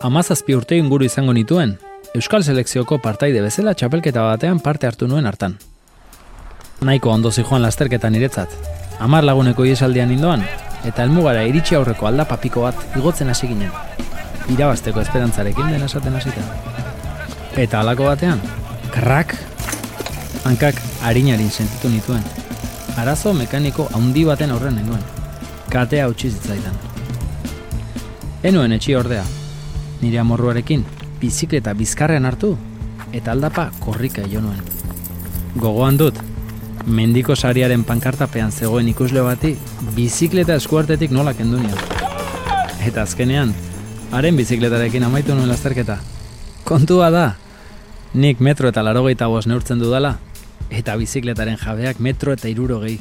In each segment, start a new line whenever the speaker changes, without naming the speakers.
amazazpi urte inguru izango nituen, Euskal Selekzioko partaide bezala txapelketa batean parte hartu nuen hartan. Naiko ondo joan lasterketan niretzat, amar laguneko iesaldian indoan, eta helmugara iritsi aurreko aldapapiko bat igotzen hasi ginen. Irabasteko esperantzarekin den esaten hasita. Eta halako batean, krak, hankak harinarin sentitu nituen. Arazo mekaniko handi baten aurren nengoen. Katea utzi zitzaidan. Enuen etxi ordea, nire amorruarekin, bizikleta bizkarrean hartu, eta aldapa korrika jo nuen. Gogoan dut, mendiko sariaren pankartapean zegoen ikusle bati, bizikleta eskuartetik nola kendu Eta azkenean, haren bizikletarekin amaitu nuen lasterketa. Kontua da, nik metro eta larogeita bost neurtzen dudala, eta bizikletaren jabeak metro eta iruro gehi.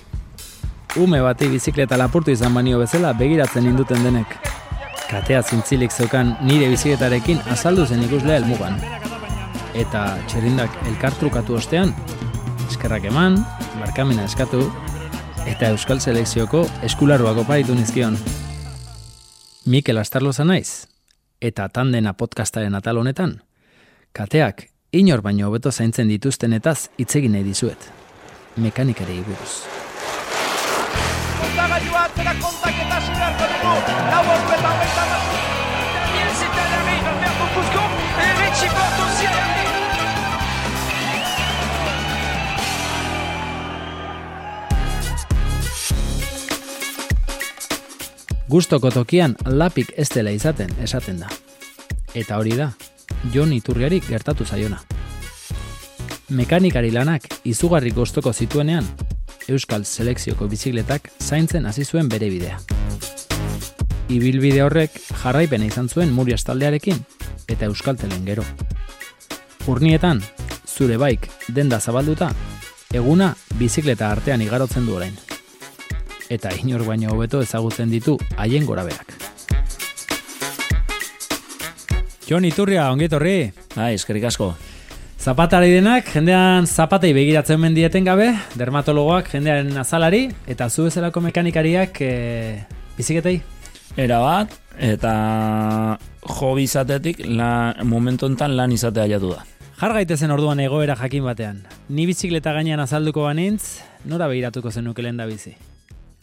Ume bati bizikleta lapurtu izan banio bezala begiratzen induten denek katea zintzilik zeukan nire bizikletarekin azaldu zen ikuslea helmugan. Eta txerindak elkartrukatu ostean, eskerrak eman, markamena eskatu, eta Euskal Selekzioko eskularruako paritu nizkion. Mikel Astarloza naiz, eta tandena podcastaren atal honetan, kateak inor baino hobeto zaintzen dituztenetaz itzegin nahi dizuet. Mekanikari buruz. Kontagailua atzera kontaketa zidarko dugu. Lau ospeta hogeita mazu. Daniel Zitanari, Alberto Cusco, Eritxi Porto Zitanari. Gustoko tokian lapik ez dela izaten esaten da. Eta hori da, Jon Iturriarik gertatu zaiona. Mekanikari lanak izugarri gostoko zituenean, Euskal Selekzioko bizikletak zaintzen hasi zuen bere bidea. Ibilbide horrek jarraipena izan zuen Murias taldearekin eta Euskaltelen gero. Urnietan, zure baik denda zabalduta, eguna bizikleta artean igarotzen du orain. Eta inor baino hobeto ezagutzen ditu haien gorabeak. Jon Iturria, ongetorri!
Bai, eskerik asko.
Zapatari denak, jendean zapatei begiratzen mendieten gabe, dermatologoak jendearen azalari, eta zu bezalako mekanikariak e, biziketei?
Era bat, eta jo izatetik la, momentu enten lan izatea jatu da.
Jar gaitezen orduan egoera jakin batean. Ni bizikleta gainean azalduko banintz, nora begiratuko zenuke lehen da bizi?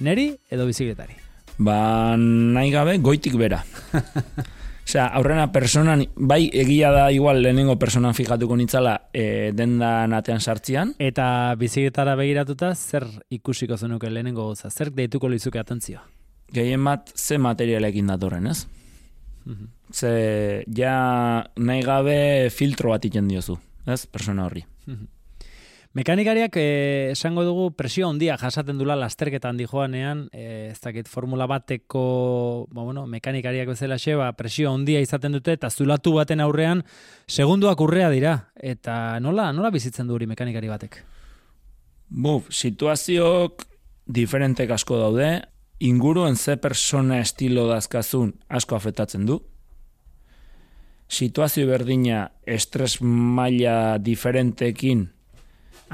Neri edo bizikletari?
Ba, nahi gabe, goitik bera. Osea, aurrena personan, bai egia da igual lehenengo personan fijatuko nitzala e, dendan atean sartzian.
Eta biziketara begiratuta, zer ikusiko zenuke lehenengo goza? Zer deituko lizuke atentzioa?
Gehien bat, ze materialekin datorren, ez? Mhm. Ze, ja, nahi gabe filtro bat iten diozu, ez? Persona horri. Mhm.
Mekanikariak eh, esango dugu presio handia jasaten dula lasterketa handi joanean, eh, ez dakit formula bateko, ba, bueno, mekanikariak bezala xeba, presio handia izaten dute eta zulatu baten aurrean segunduak urrea dira eta nola nola bizitzen du hori mekanikari batek.
Buf, situazioak diferentek asko daude, inguruen ze persona estilo dazkazun asko afetatzen du. Situazio berdina estres maila diferentekin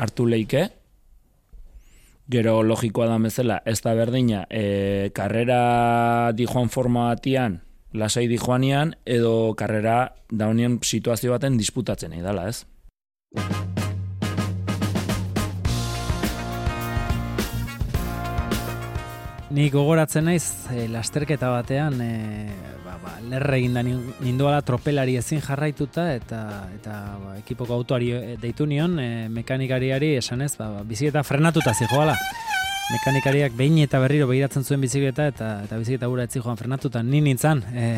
hartu leike, gero logikoa da bezala, ez da berdina, e, karrera dijoan forma batian, lasai dijoanian, edo karrera daunien situazio baten disputatzen edala, ez?
Ni gogoratzen naiz, e, lasterketa batean, e, ba, lerre egin da ninduala tropelari ezin jarraituta eta eta ba, ekipoko autoari eh, deitu nion e, mekanikariari esanez ba, ba, bizikleta frenatuta zijoala. Mekanikariak behin eta berriro behiratzen zuen bizikleta eta eta bizikleta gura etzi joan frenatuta ni nintzan. E,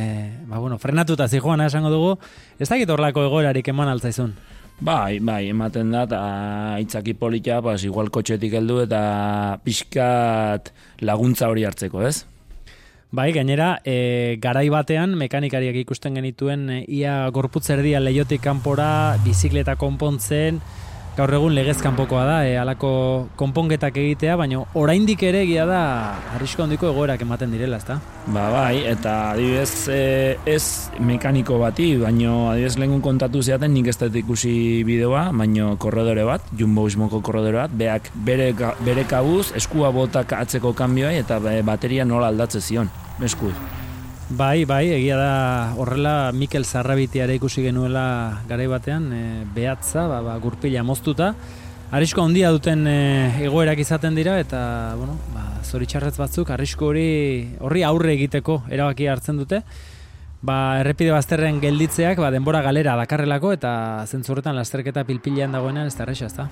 ba, bueno, frenatuta zijoan esango dugu. Ez dakit horlako egoerarik eman altzaizun.
Bai, bai, ematen da, eta itzaki politia, pas, igual kotxetik heldu eta pixkat laguntza hori hartzeko, ez?
Bai, gainera, e, garai batean mekanikariak ikusten genituen e, ia gorputzerdia leiotik kanpora bizikleta konpontzen, gaur egun legez kanpokoa da, e, alako konpongetak egitea, baina oraindik ere egia da arrisko handiko egoerak ematen direla, ezta?
Ba, bai, eta adibidez e, ez mekaniko bati, baina adibidez lehengun kontatu zeaten nik ez dut ikusi bideoa, baina korredore bat, jumbo ismoko korredore bat, beak bere, bere kabuz, eskua botak atzeko kanbioi eta bateria nola aldatze zion eskuz.
Bai, bai, egia da horrela Mikel Zarrabitiare ikusi genuela garai batean, e, behatza, ba, ba, gurpila moztuta. Arrisko handia duten e, egoerak izaten dira eta, bueno, ba, zoritxarrez batzuk, arrisko hori horri aurre egiteko erabaki hartzen dute. Ba, errepide bazterren gelditzeak ba, denbora galera dakarrelako eta zentzurretan lasterketa pilpilean dagoenean ez da erresa, ez da?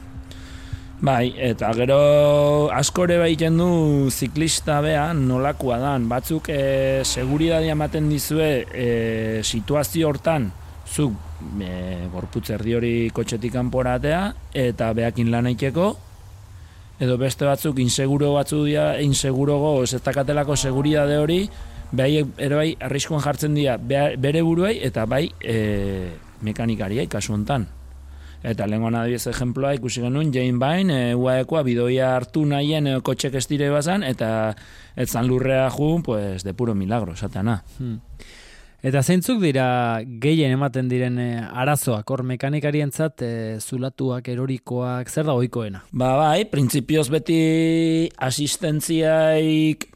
Bai, eta gero askore baiten du ziklista bea nolakoa dan. Batzuk e, seguridadia ematen dizue e, situazio hortan zuk e, gorputz erdi hori kotxetik kanporatea eta beakin lan eiteko edo beste batzuk inseguro batzu dira, inseguro go, ez dakatelako seguridade hori, bai, ere bai, arriskoan jartzen dira bere buruei eta bai e, mekanikariai kasu hontan. Eta lehenkoan adibiz ejemploa ikusi genuen, Jane Bain, e, uaekoa bidoia hartu nahien e, kotxek estire bazan, eta etzan lurrea ju, pues, de puro milagro, satana. Hmm.
Eta zeintzuk dira gehien ematen diren e, arazoak, hor mekanikarientzat e, zulatuak, erorikoak, zer da oikoena?
Ba bai, printzipioz beti asistentziaik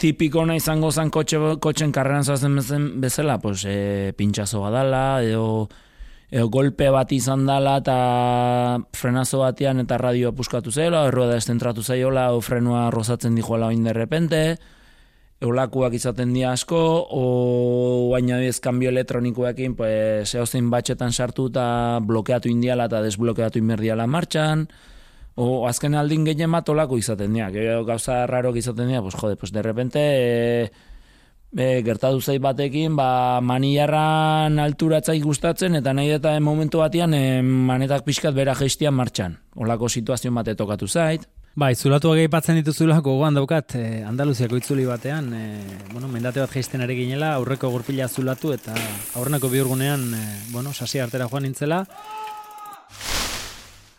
tipiko na izango zan kotxe, kotxen karreran zazen bezala, pues, e, pintxazo badala, edo e, golpe bat izan dela eta frenazo batean eta radioa puskatu zela, errueda estentratu zaiola, o frenua rozatzen dijoela oin derrepente, eulakuak izaten di asko, o baina ez kanbio elektronikoekin, pues, eozein batxetan sartu eta blokeatu indiala eta desblokeatu inmerdiala martxan, o azken aldin gehien bat olako izaten dira, gauza raro izaten dira, pues jode, pues derrepente... E, e, gertatu zait batekin, ba, maniarran alturatzai gustatzen, eta nahi eta momentu batean e, manetak pixkat bera gestian martxan. Olako situazio bate tokatu zait.
Bai, zulatu agei patzen dituzula gogoan daukat, e, Andaluziako itzuli batean, e, bueno, mendate bat geisten ere ginela, aurreko gurpila zulatu, eta aurrenako biurgunean, e, bueno, sasi artera joan nintzela,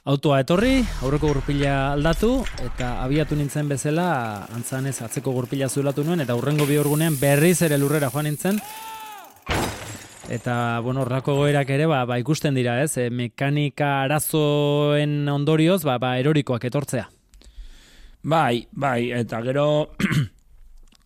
autoa etorri, aurreko gurpila aldatu, eta abiatu nintzen bezala, antzanez atzeko gurpila zulatu nuen, eta aurrengo bi orgunean berriz ere lurrera joan nintzen. Eta, bueno, horrako goerak ere, ba, ba ikusten dira, ez, e, mekanika arazoen ondorioz, ba, ba, erorikoak etortzea.
Bai, bai, eta gero,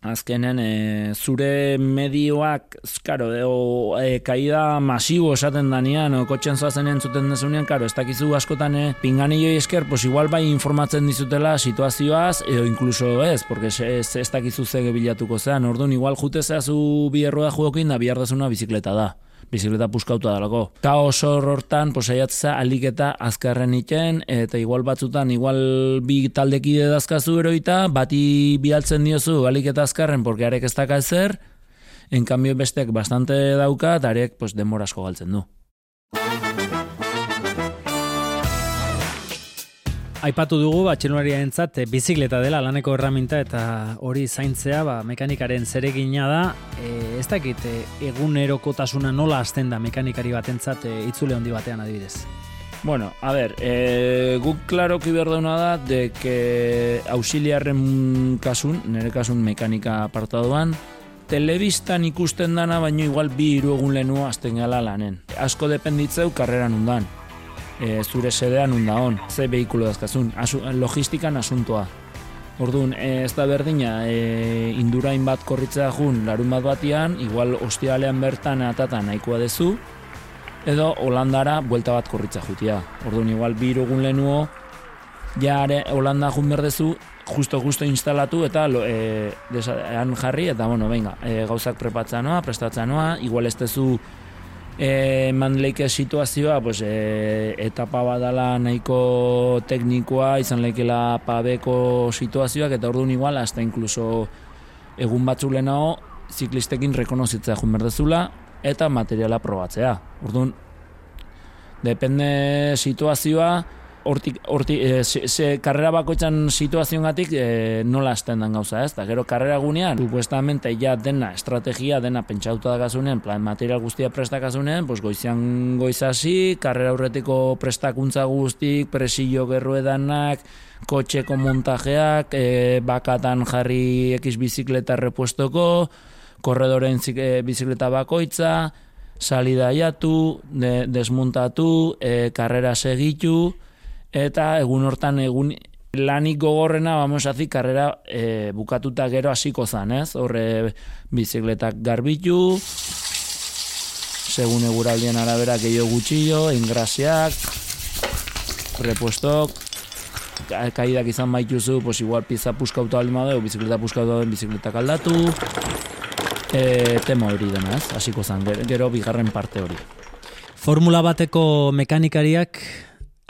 azkenen e, zure medioak skaro o, e, kaida masibo esaten danean o kotxen zoazen entzuten desunean karo ez dakizu askotan e, pinganillo esker pues igual bai informatzen dizutela situazioaz edo incluso ez porque ez, ez dakizu ze bilatuko zean. Orduan igual jute zeazu bi erroa juokin da bihartasuna bizikleta da bizikleta puskauta dalako. Kaos hortan, posaiatza aliketa azkarren iten, eta igual batzutan, igual bi taldekide dazkazu eroita, bati bialtzen diozu aliketa azkarren, porque arek ez daka ezer, en cambio bestek bastante dauka, eta arek pues, demorasko galtzen du.
Aipatu dugu ba entzat e, bizikleta dela laneko erraminta eta hori zaintzea ba, mekanikaren zeregina da. E, ez dakit e, egunerokotasuna nola hasten da mekanikari batentzat itzule handi batean adibidez.
Bueno, a ver, e, guk klaro ki berduna da de que auxiliarren kasun, nire kasun mekanika apartaduan, telebistan ikusten dana, baino igual bi hiru egun lehenu azten gala lanen. Asko dependitzeu karreran undan e, zure sedean unda hon, ze behikulo dazkazun, Asu, logistikan asuntoa. Orduan, e, ez da berdina, e, indurain bat korritzea jun larun bat batian, igual ostialean bertan atatan nahikoa dezu, edo Holandara buelta bat korritza jutia. Orduan, igual bi irugun lehenuo, ja Holanda jun berdezu, justo justo instalatu eta lo, e, jarri, eta bueno, venga, e, gauzak prepatza noa, prestatza noa, igual ez dezu e, eman leike situazioa, pues, e, etapa badala nahiko teknikoa, izan leikela pabeko situazioak, eta orduan igual, hasta inkluso egun batzu lehenago, ziklistekin rekonozitzea jun berdezula, eta materiala probatzea. Orduan, depende situazioa, hortik, hortik, e, ze, karrera bakoitzan situazioatik e, nola hasten den gauza, ez? Da, gero karrera gunean, supuestamente ja dena estrategia, dena pentsauta da plan material guztia prestakasunean, pues goizian goizasi, karrera aurretiko prestakuntza guztik, presillo gerruedanak, kotxeko montajeak, e, bakatan jarri ekiz bizikleta repuestoko, korredoren e, bizikleta bakoitza, salida jatu, de, desmuntatu, e, karrera segitu, eta egun hortan egun Lanik gogorrena, vamos hazi, karrera e, bukatuta gero hasiko zan, ez? Horre bizikletak garbitu, segun eguraldien arabera gehiago gutxillo, ingrasiak, repuestok, kaidak izan baituzu, pues igual pieza puskauta bali madeu, bizikleta puskauta den bizikletak aldatu, e, tema hori dena, ez? Hasiko zan, gero bigarren parte hori.
Formula bateko mekanikariak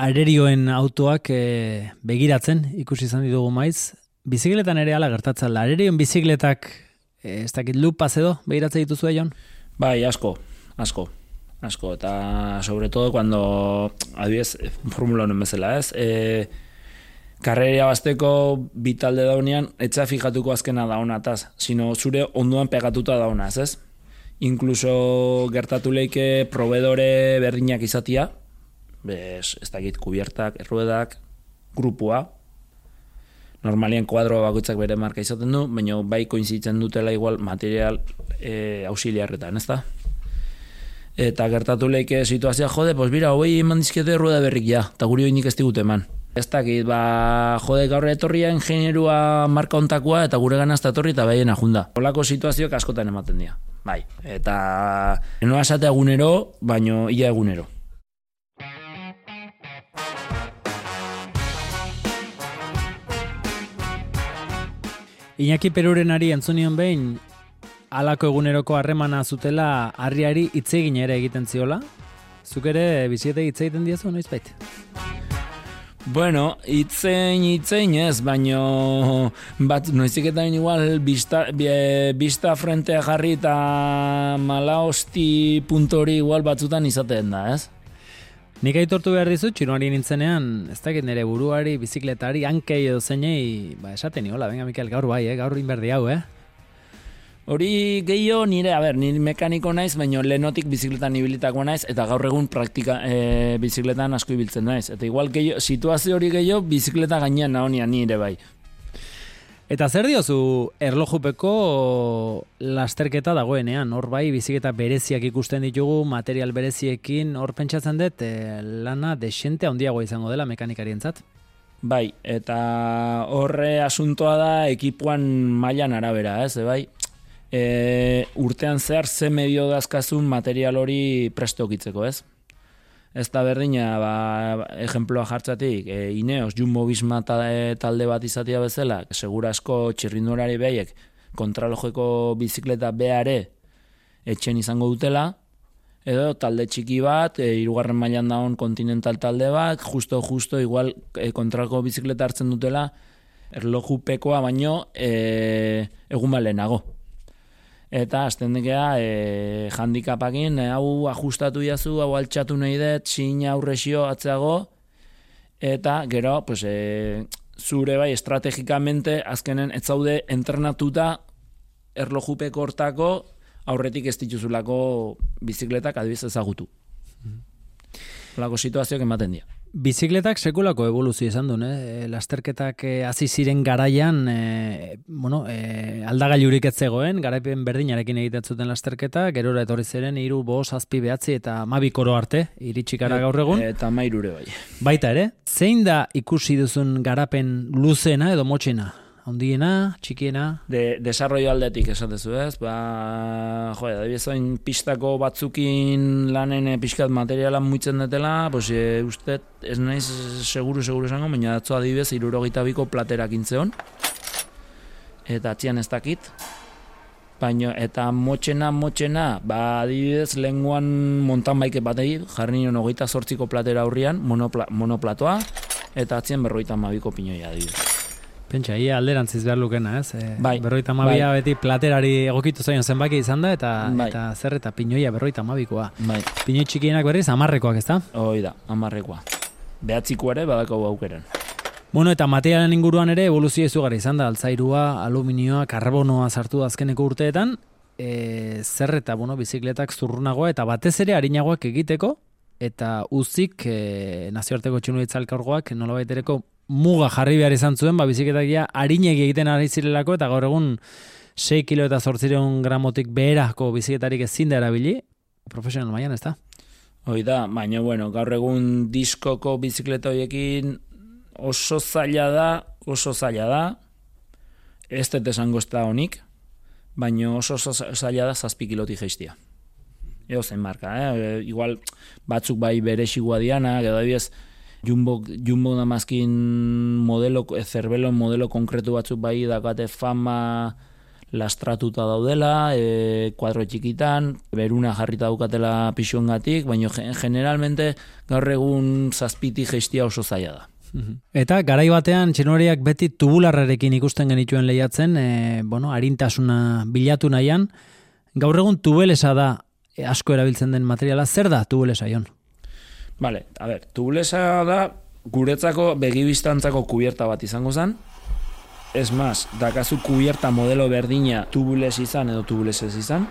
aererioen autoak e, begiratzen, ikusi izan ditugu maiz, bizikletan ere ala gertatzen, aererioen bizikletak e, ez dakit lupaz edo, begiratzen dituzu eion?
Bai, asko, asko, asko, eta sobre todo cuando, adibidez, formula honen bezala, ez? E, karreria basteko bitalde daunean, etza fijatuko azkena daunataz, sino zure onduan pegatuta daunaz, ez? Inkluso gertatu leike proveedore berdinak izatia, bez, ez dakit kubiertak, erruedak, grupua, normalien kuadro bakoitzak bere marka izaten du, baina bai koinzitzen dutela igual material e, auxiliarretan, ez da? Eta gertatu leike situazioa jode, pues bira, hoi eman dizkete rueda berrik ja, eta guri hori nik ez digut eman. Ez dakit, ba, jode gaur etorria ingenierua marka ontakoa eta gure ganazta etorri eta behien ajunda. Olako situazioak askotan ematen dira. Bai, eta enoa esate egunero, baino ia egunero.
Iñaki Peruren ari entzunion behin, alako eguneroko harremana zutela harriari itzegin ere egiten ziola. Zuk ere biziete hitz egiten diazu, noiz baita?
Bueno, itzein, itzein ez, baino bat noizik eta igual bista, bista frentea jarri eta malaosti puntori igual batzutan izaten da, ez?
Nik aitortu behar dizu, txinuari nintzenean, ez dakit nire buruari, bizikletari, hankei edo zeinei, ba, esaten niola, venga, Mikel, gaur bai, eh? gaur inberdi hau, eh?
Hori gehiago nire, a ber, nire mekaniko naiz, baina lehenotik bizikletan ibilitako naiz, eta gaur egun praktika e, bizikletan asko ibiltzen naiz. Eta igual gehiago, situazio hori gehiago, bizikleta gainean nahonia nire bai.
Eta zer diozu erlojupeko lasterketa dagoenean, hor bai bizikleta bereziak ikusten ditugu, material bereziekin, hor pentsatzen dut, e, lana desente handiago izango dela mekanikarientzat?
Bai, eta horre asuntoa da ekipuan mailan arabera, ez, bai? e, urtean zehar ze medio dazkazun material hori prestokitzeko, ez? Ez da berdina, ba, ejemploa jartzatik, e, Ineos, Jumbo Bisma talde bat izatea bezala, segura asko txirrindurari behiek kontralojeko bizikleta beare etxen izango dutela, edo talde txiki bat, e, irugarren mailan daun kontinental talde bat, justo, justo, igual e, kontraloko bizikleta hartzen dutela, erlojupekoa baino e, egun balenago eta azten dikea e, handikapakin, e, hau ajustatu jazu, hau altxatu nahi dut, sin aurresio atzeago, eta gero, pues, e, zure bai, estrategikamente, azkenen ez zaude entrenatuta erlojupeko hortako, aurretik ez dituzulako bizikletak adibiz ezagutu. Mm -hmm. situazioak ematen dira.
Bizikletak sekulako evoluzio izan du, eh? lasterketak eh, hasi ziren garaian, eh, bueno, eh, aldagailurik ez zegoen, garaipen berdinarekin egiten zuten lasterketa, gerora etorri ziren hiru bost azpi behatzi eta mabikoro arte, iritsik ara gaur egun.
Eta mairure bai.
Baita ere, zein da ikusi duzun garapen luzena edo motxena? Ondiena, txikiena?
De, desarrollo aldetik esatezu ez, ba, jo, da pistako batzukin lanen e, pixkat materialan muitzen detela, pues, e, uste, ez naiz seguru, seguru esango, baina datzoa adibidez, irurogeita biko platerak intzeon, eta atzian ez dakit, baina, eta motxena, motxena, ba, adibidez, lenguan montan baike bat egit, jarri nion hogeita sortziko platera aurrian, monopla, monoplatoa, eta atzien berroita mabiko pinoia adibidez.
Pentsa, ia alderantziz behar lukena, ez? E,
bai.
Berroita mabia bai. beti platerari egokitu zaion zenbaki izan da, eta, bai. eta zer eta pinoia berroita mabikoa.
Bai.
Pinoi txikienak berriz, amarrekoak, ez da?
Hoi da, amarrekoa. Behatziko ere, badako aukeren.
Bueno, eta materialen inguruan ere evoluzio izugarri izan da, altzairua, aluminioa, karbonoa sartu azkeneko urteetan, e, zer eta, bueno, bizikletak zurrunagoa, eta batez ere harinagoak egiteko, eta uzik e, nazioarteko txinu itzalkargoak nola baitereko muga jarri behar izan zuen, ba, biziketak ja egiten ari zirelako, eta gaur egun 6 kilo eta zortzireun gramotik beherako biziketarik ezin da erabili, profesional maian, ez da?
Hoi da, baina bueno, gaur egun diskoko bizikleta horiekin oso zaila da, oso zaila da, ez dut esango ez da honik, baina oso, zaila da zazpi kiloti geistia. Ego zen marka, eh? E, igual batzuk bai bere xigua diana, edo adibidez, Jumbo, Jumbo namazkin modelo, zerbelo modelo konkretu batzuk bai dakate fama lastratuta daudela, e, kuadro txikitan, beruna jarrita dukatela pixuengatik, baina generalmente gaur egun zazpiti gestia oso zaila da.
Eta garai batean txenoriak beti tubularrarekin ikusten genituen lehiatzen, e, bueno, harintasuna bilatu nahian, gaur egun tubelesa da e, asko erabiltzen den materiala, zer da tubelesa ion?
Vale, a ver, tubelesa da guretzako begibistantzako kubierta bat izango zen, Ez maz, dakazu kubierta modelo berdina tubules izan edo tubules ez izan.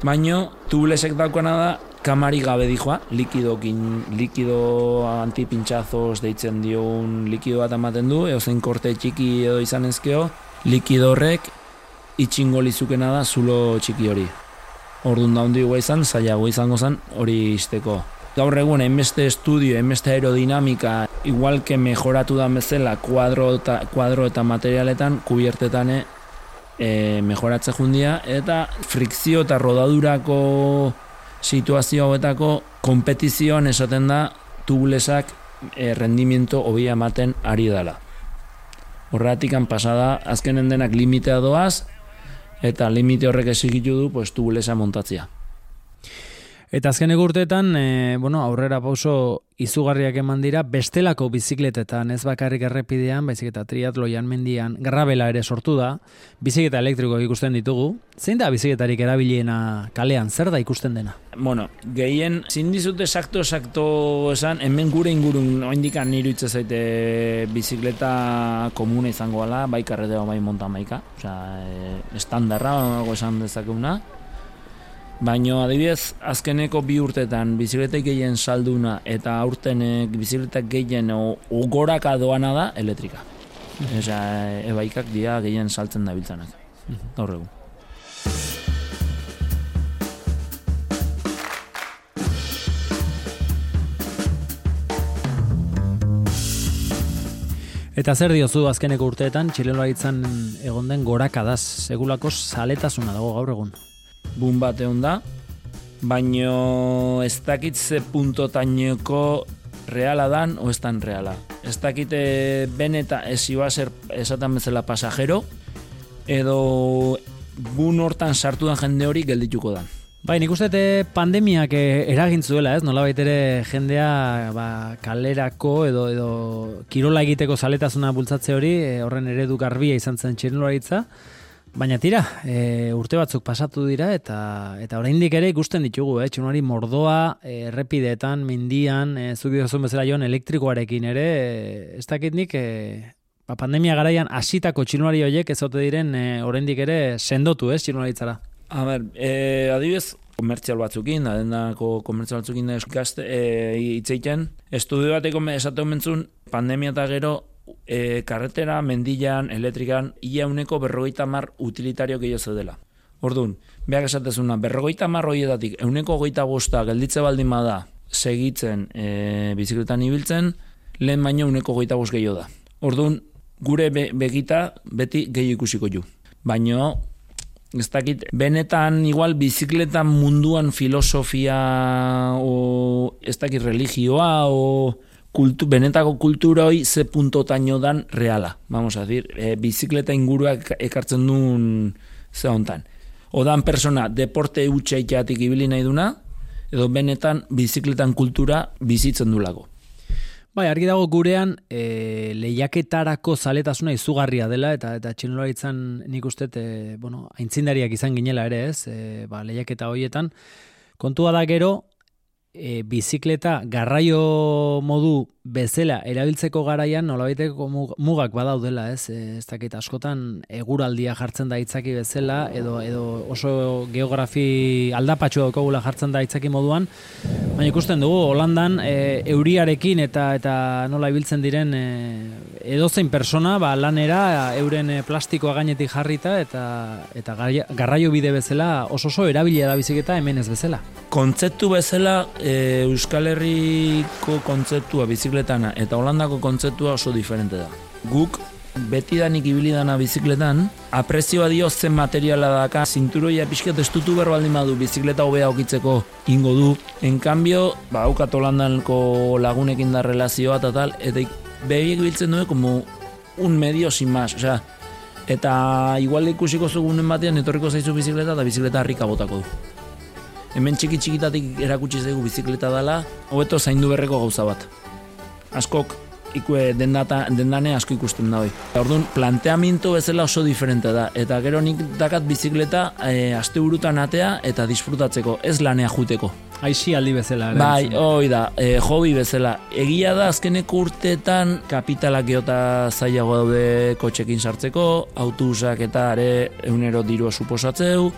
Baina tubulesek daukana da kamari gabe dijoa, likidokin, likido antipintxazos deitzen dion likido bat ematen du, eo zein korte txiki edo izan ezkeo, likido horrek itxingo lizukena da zulo txiki hori. Orduan da hundi izan, zailago izango zen hori izteko gaur egun enbeste estudio, enbeste aerodinamika, igual que mejoratu da bezala kuadro eta, kuadro eta materialetan, kubiertetan e, mejoratze jundia, eta frikzio eta rodadurako situazio hauetako kompetizioan esaten da tubulesak e, rendimiento hobia ematen ari dela. Horretik pasada azkenen denak limitea doaz, eta limite horrek esigitu du pues, tubulesa montatzia.
Eta azken egurteetan, e, bueno, aurrera pauso izugarriak eman dira, bestelako bizikletetan, ez bakarrik errepidean, baizik eta triatloian mendian, grabela ere sortu da, bizikleta elektriko ikusten ditugu. Zein da bizikletarik erabiliena kalean, zer da ikusten dena?
Bueno, gehien, zindizut esakto, esakto esan, hemen gure ingurun, oindikan niru zaite bizikleta komune izango ala, bai karreteo, bai monta maika, oza, e, estandarra, esan dezakeguna, Baina adibidez, azkeneko bi urtetan bizikletek gehien salduna eta aurtenek bizikletak gehien ogoraka doana da elektrika. -hmm. ebaikak dia gehien saltzen da biltzanak. Mm -hmm.
Eta zer diozu azkeneko urteetan, txileloa egon den gorakadaz, segulako saletasuna dago gaur egun
bun bat egon da, baino ez dakit ze puntotaineko reala dan o ez dan reala. Ez dakit eh, beneta ez iba ser esatan bezala pasajero, edo bun hortan sartu da jende hori geldituko da.
Bai, nik uste eh, pandemiak eh, eragin zuela, ez? Nola ere jendea ba, kalerako edo edo kirola egiteko zaletasuna bultzatze hori, horren eredu garbia izan zen txirnularitza. Baina tira, e, urte batzuk pasatu dira eta eta oraindik ere ikusten ditugu, eh, txunari mordoa, e, errepideetan, mindian, e, zuk dizun bezala joan elektrikoarekin ere, e, ez dakit nik, e, ba, pandemia garaian hasitako txunari horiek ez ote diren e, oraindik ere sendotu, ez, txunaritzara?
A ber, e, adibidez, komertzial batzukin, adendako komertzial batzukin da gazte, e, itzeiten, estudio bateko esatu mentzun, pandemia eta gero, e, karretera, mendilan, elektrikan, ia uneko berrogeita mar utilitario gehiago dela. Orduan, behar esatezuna, berrogeita mar hoietatik, euneko goita bosta gelditze baldin bada segitzen e, bizikletan ibiltzen, lehen baino euneko goita bost gehiago da. Orduan, gure begita beti gehiago ikusiko ju. Baino, ez dakit, benetan igual bizikletan munduan filosofia o ez dakit religioa o kultu, benetako kultura hori ze puntotaino dan reala. Vamos a decir, e, bizikleta inguruak ekartzen duen ze hontan. Odan persona deporte utxeiteatik ibili nahi duna, edo benetan bizikletan kultura bizitzen du lago.
Bai, argi dago gurean e, lehiaketarako zaletasuna izugarria dela eta eta txinolaritzan nik uste e, bueno, aintzindariak izan ginela ere ez, e, ba, lehiaketa horietan. Kontua da gero, e, bizikleta garraio modu bezala erabiltzeko garaian nolabaiteko mugak badaudela, ez? E, ez dakit askotan eguraldia jartzen da itzaki bezala edo edo oso geografi aldapatxo daukagula jartzen da itzaki moduan. Baina ikusten dugu Holandan e, euriarekin eta eta nola ibiltzen diren e, edozein persona ba, lanera euren eh, plastikoa gainetik jarrita eta eta garraio bide bezala oso oso erabilia da biziketa hemen ez bezala.
Kontzeptu bezala e, Euskal Herriko kontzeptua bizikletana eta Holandako kontzeptua oso diferente da. Guk beti da nik ibili dana bizikletan, aprezioa dio zen materiala daka, zinturoia pixket estutu berro baldin badu bizikleta hobea okitzeko ingo du. En cambio, ba, haukat holandanko lagunekin da relazioa eta tal, eta behiek biltzen duen como un medio sin más, osea, eta igual ikusiko zugunen batean etorriko zaizu bizikleta eta bizikleta harrika botako du. Hemen txiki txikitatik erakutsi zaigu bizikleta dela, hobeto zaindu berreko gauza bat. Askok ikue dendata, dendane asko ikusten da hoi. Orduan, planteamiento bezala oso diferente da. Eta gero nik dakat bizikleta e, aste burutan atea eta disfrutatzeko, ez lanea juteko.
Aixi aldi bezala.
Bai, hoi da, e, hobi bezala. Egia da, azkeneko urteetan kapitalak geota zailago daude kotxekin sartzeko, autobusak eta are eunero dirua suposatzeu,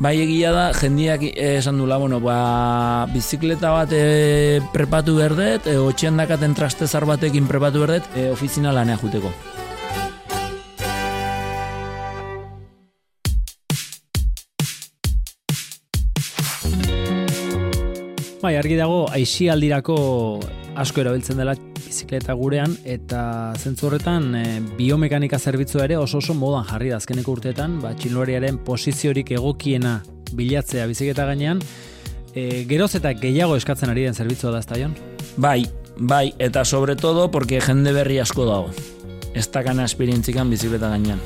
Bai egia da, jendiak esan dula, bueno, ba, bizikleta bat e, prepatu berdet, e, otxean dakaten trastezar batekin prepatu berdet, e, ofizina lanea juteko.
Bai, argi dago, aixi aldirako asko erabiltzen dela bizikleta gurean eta zentzu horretan e, biomekanika zerbitzu ere oso oso modan jarri da azkeneko urteetan, ba txiloriaren posiziorik egokiena bilatzea bizikleta gainean, e, geroz eta gehiago eskatzen ari den zerbitzua da ezta
Bai, bai, eta sobre todo porque jende berri asko dago. Ez da gana esperientzikan bizikleta gainean.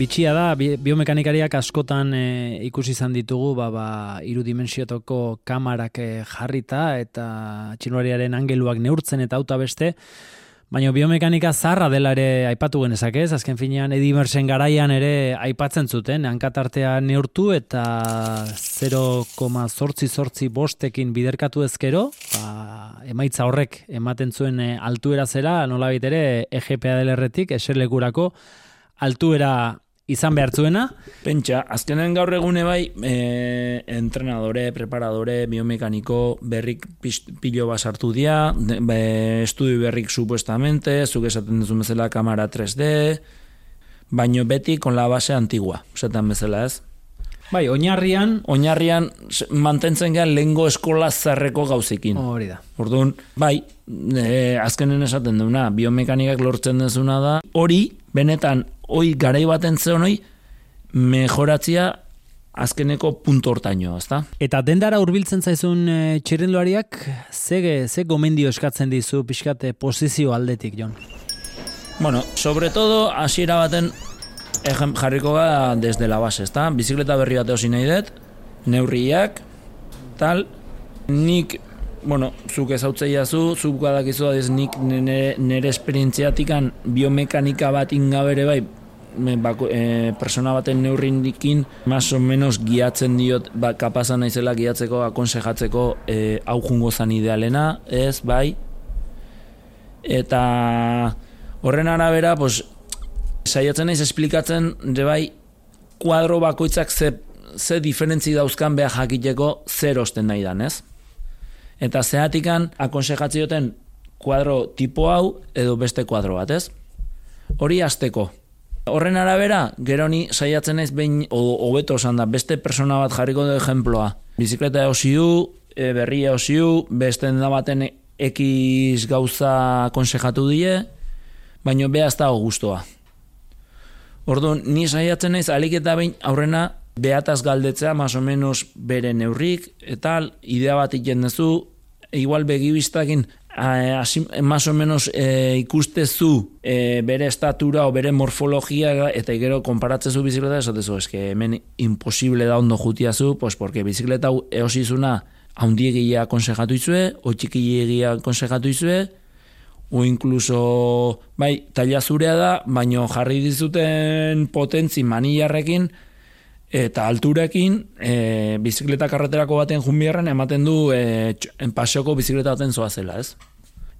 Bitxia da, biomekanikariak askotan e, ikusi izan ditugu, ba, ba, irudimensiotoko kamarak e, jarrita eta txinuariaren angeluak neurtzen eta auta beste, Baina biomekanika zarra dela ere aipatu genezak ez, azken finean edimersen garaian ere aipatzen zuten, hankatartea neurtu eta 0,zortzi bostekin biderkatu ezkero, ba, emaitza horrek ematen zuen e, altuera zera, nola ere EGPA erretik, eserlekurako altuera izan behar.
Pentsa, azkenen gaur egune bai, e, entrenadore, preparadore, biomekaniko, berrik pilo basartu dia, be, estudio berrik supuestamente, zuk esaten duzu bezala kamera 3D, baino beti kon la base antigua, esaten bezala ez.
Bai, oinarrian...
Oinarrian mantentzen gehan lehengo eskola zarreko gauzekin.
Hori da.
Orduan, bai, e, azkenen esaten duna, biomekanikak lortzen dezuna da, hori, benetan, hoi garai baten zeon hoi, mejoratzia azkeneko punto hortaino, ezta?
Eta dendara hurbiltzen zaizun e, txirrenduariak, ze, ze gomendio eskatzen dizu pixkate posizio aldetik, Jon?
Bueno, sobre todo, hasiera baten ejem, jarriko ga desde la base, ezta? Bizikleta berri bat eosin nahi dut, neurriak, tal, nik, bueno, zuk ez jazu, zuk badakizu da nik nire, nire esperientziatikan biomekanika bat ingabere bai, bako, e, persona baten neurrindikin más o menos giatzen diot ba, kapazan naizela giatzeko akonsejatzeko e, hau jungo zan idealena ez bai eta horren arabera pues, saiatzen naiz esplikatzen de bai kuadro bakoitzak ze, ze diferentzi dauzkan behar jakiteko zer osten nahi dan ez eta zehatikan akonsejatzioten kuadro tipo hau edo beste kuadro bat ez hori azteko Horren arabera, gero ni saiatzen naiz behin hobeto esan da, beste persona bat jarriko du ejemploa. Bizikleta osiu, e, berria osiu, beste da baten ekiz gauza konsejatu die, baino beha ez dago guztua. Orduan, ni saiatzen naiz alik eta behin aurrena behataz galdetzea, más o menos bere neurrik, eta idea bat ikendezu, igual begibiztakin así más o menos e, ikustezu e, bere estatura o bere morfologia eta gero konparatzezu bizikleta esatezu eske hemen imposible da ondo jutiazu pues porque bizikleta eosizuna haundiegia konsejatu izue o txikiegia konsejatu izue o incluso bai taila zurea da baino jarri dizuten potentzi manilarrekin eta alturekin e, bizikleta karreterako baten junbierren ematen du e, pasioko bizikleta baten zoa zela, ez?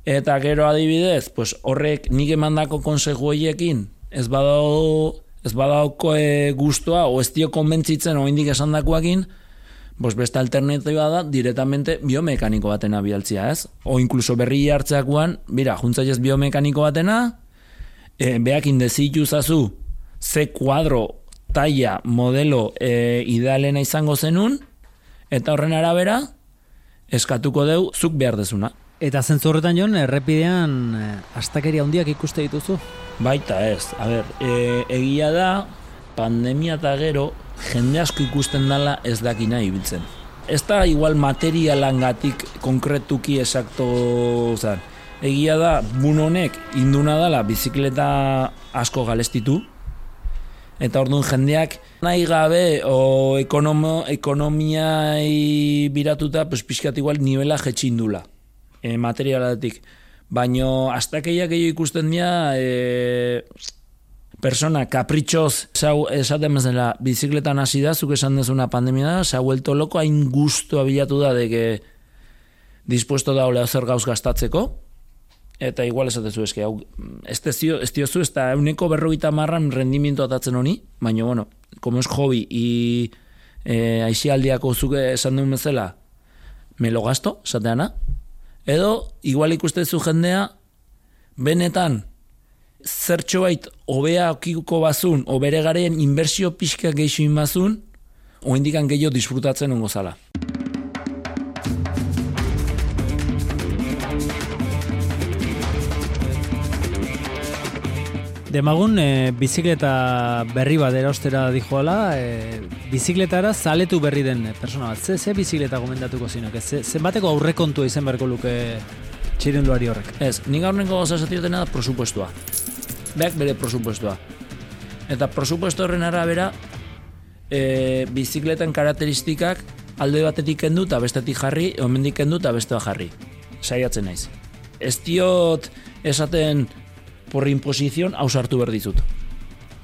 Eta gero adibidez, pues horrek nik emandako konseju horiekin ez badao ez badauko e, guztua o ez dio konbentzitzen oindik esandakoekin, Bos beste alternatiba da, directamente biomekaniko batena bialtzia, ez? O incluso berri hartzeakuan, bira, ez biomekaniko batena, e, beak indezitu zazu, ze kuadro, taia, modelo e, idealena izango zenun, eta horren arabera, eskatuko deu, zuk behar dezuna.
Eta zentzu horretan joan, errepidean, e, astakeria handiak ikuste dituzu?
Baita ez, a ber, e, egia da, pandemia eta gero, jende asko ikusten dela ez dakina ibiltzen. Ez da igual materialangatik konkretuki esakto zan. Egia da, bun honek induna dela bizikleta asko galestitu, eta orduan jendeak nahi gabe o ekonomo, ekonomiai biratuta, pues, pixkat igual nivela jetxindula, e, materialatik. Baina, astakeiak gehiago ikusten dira, e, persona kapritxoz zau esaten bezala bizikletan hasi da, zuk esan dezuna pandemia da, zau elto loko hain guztu abilatu da deke dispuesto da olea zer gauz gastatzeko, eta igual esatezu eske, hau, ez dezio, ez diozu, ez da euneko berroita marran rendimiento atatzen honi, baina, bueno, como es hobby, i e, aixialdiako zuke esan duen bezala, me lo gasto, esateana, edo, igual ikustezu jendea, benetan, zertxo bait obea okikuko bazun, o bere garen inbersio pixka geixo inbazun, o indikan gehiago disfrutatzen ongo zala.
Demagun, e, bizikleta berri bat erostera dijoala, e, bizikletara zaletu berri den persona bat. Ze, ze bizikleta gomendatuko zinak? Ze, zenbateko aurrekontua izan beharko luke txirinduari horrek?
Ez, nik aurrenko gauza da prosupuestua beak bere prosupuestua. Eta prosupuesto horren arabera, e, bizikleten karakteristikak alde batetik kendu eta bestetik jarri, omendik kendu eta beste jarri. Saiatzen naiz. Ez diot esaten por imposizion hausartu berdizut.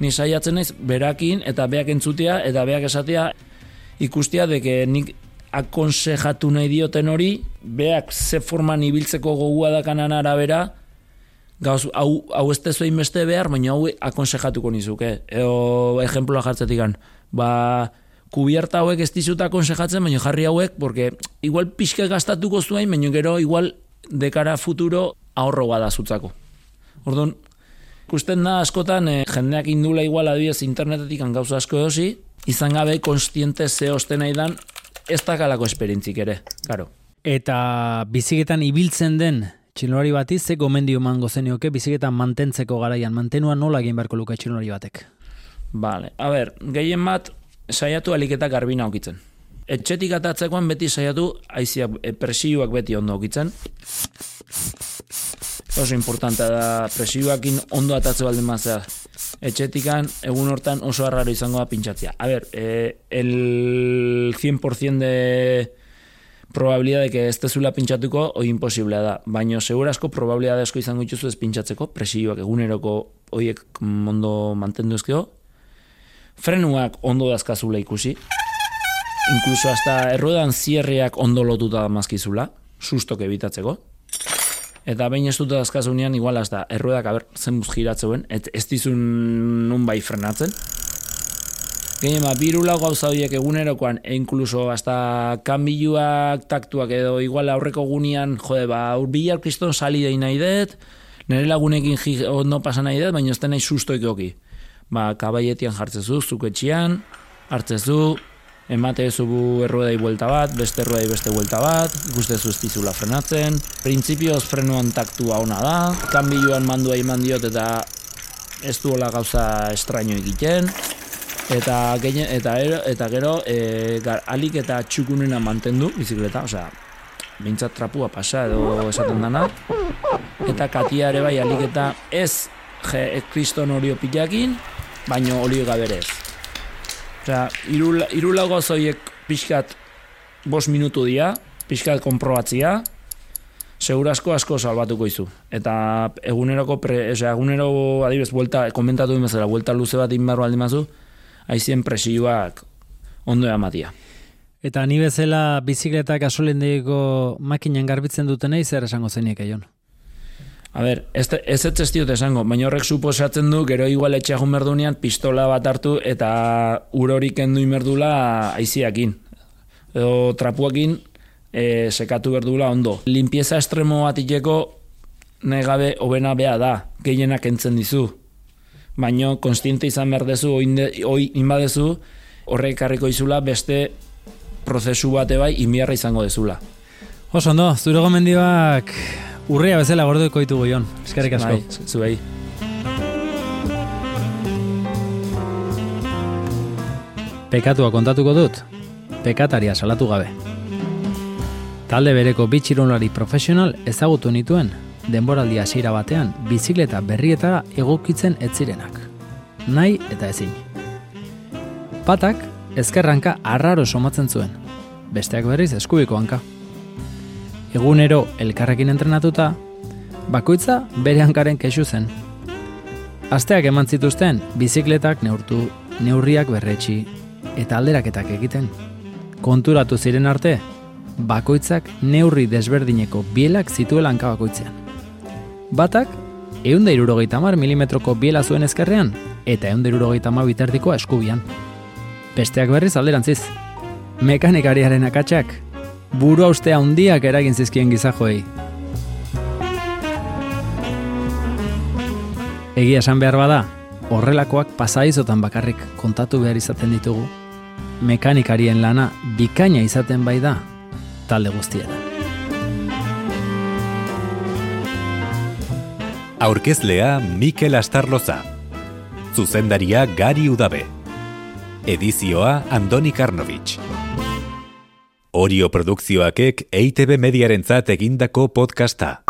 Ni saiatzen naiz berakin eta beak entzutea eta beak esatea ikustea deke nik akonsejatu nahi dioten hori, beak ze forman ibiltzeko gogua dakanan arabera, gauz, hau, hau ez tezuein beste behar, baina hau akonsejatuko nizuke. Eo, ejemploa jartzetik Ba, kubierta hauek ez dizut akonsejatzen, baina jarri hauek, porque igual pixke gastatuko zuen, baina gero igual dekara futuro ahorro bada zutzako. Orduan, ikusten da askotan, eh, jendeak indula igual adibidez internetetik gauza asko edosi, izan gabe konstiente ze osten nahi dan, ez dakalako esperientzik ere, karo.
Eta biziketan ibiltzen den Txilolari bati ze gomendio mango zenioke biziketan mantentzeko garaian, mantenua nola egin beharko luka txilolari batek?
Vale, a ber, gehien bat saiatu aliketak garbina okitzen. Etxetik atatzekoan beti saiatu aizia e, presioak beti ondo okitzen. Oso importante da presioakin ondo atatze baldin mazera. Etxetikan egun hortan oso arraro izango da pintxatzea. A ber, e, el 100% de probabilidad de que ez tezula pintxatuko oi imposiblea da. Baina segurasko probabilidad asko izango dituzu ez pintxatzeko, presioak eguneroko hoiek ondo mantendu ezkeo. Frenuak ondo dazkazula ikusi. Incluso hasta erruedan zierriak ondo lotuta mazkizula, sustok ebitatzeko. Eta behin ez dut dazkazunean, igual hasta erruedak aber, zen buz giratzen, ez dizun nun bai frenatzen. Gehien ba, birula gauza horiek egunerokoan, e incluso hasta kanbiluak taktuak edo igual aurreko gunean, jode, ba, bilar kriston sali dain nahi dut, nire lagunekin ondo pasa nahi dut, baina ez da nahi sustoik oki. Ba, kabaietian jartzezu, zuketxian, hartzezu, emate zu erruedai buelta bat, beste erruedai beste buelta bat, ikustezu ez dizula frenatzen, printzipioz frenuan taktua ona da, kanbiluan mandua iman diot eta ez duela gauza estraño egiten, eta geine, eta ero, eta gero e, gar, alik eta txukunena mantendu bizikleta, osea, bintzat trapua pasa edo esaten dana eta katia ere bai alik eta ez je, kriston olio pilakin baino olio gaberez osea, irula, irula gozoiek pixkat bos minutu dia pixkat konprobatzia Segurazko asko salbatuko izu. Eta eguneroko, pre, osea, egunero adibes, vuelta, komentatu dimezela, vuelta luze bat inbarro aldi mazu, aizien presioak ondo ematia.
Eta ni bezala bizikletak asolendeko makinan garbitzen dutenei zer esango zeniek eion?
A ber, ez ez ez diot esango, baina horrek suposatzen du, gero igual etxe merdunean pistola bat hartu eta urorik endu imerdula aiziakin. edo trapuakin e, sekatu berdula ondo. Limpieza estremo bat iteko nahi gabe hobena bea da, gehienak entzen dizu. Baina konstiente izan behar dezu, oi inbadezu, horrek karriko izula beste prozesu bate bai inbiarra izango dezula.
Oso ondo, zure gomendioak urria bezala gordoiko ditugu jon. Eskerrik asko.
Bai, zuei.
Pekatua kontatuko dut, pekataria salatu gabe. Talde bereko bitxirunlari profesional ezagutu nituen, denboraldia hasiera batean bizikleta berrietara egokitzen etzirenak. Nahi eta ezin. Patak ezkerranka arraro somatzen zuen, besteak berriz eskubiko hanka. Egunero elkarrekin entrenatuta, bakoitza bere hankaren kexu zen. Asteak eman zituzten bizikletak neurtu, neurriak berretxi eta alderaketak egiten. Konturatu ziren arte, bakoitzak neurri desberdineko bielak zituela hanka bakoitzean. Batak, eunda irurogeita mar milimetroko biela zuen ezkerrean, eta eunda irurogeita mar biterdikoa eskubian. Besteak berriz alderantziz. Mekanikariaren akatsak, buru austea handiak eragin zizkien gizajoei. Egia esan behar bada, horrelakoak pasaizotan bakarrik kontatu behar izaten ditugu. Mekanikarien lana bikaina izaten bai da, talde guztietan.
Aurkezlea Mikel Astarloza. Zuzendaria Gari Udabe. Edizioa Andoni Karnovich. Orio produkzioakek EITB mediarentzat egindako podcasta.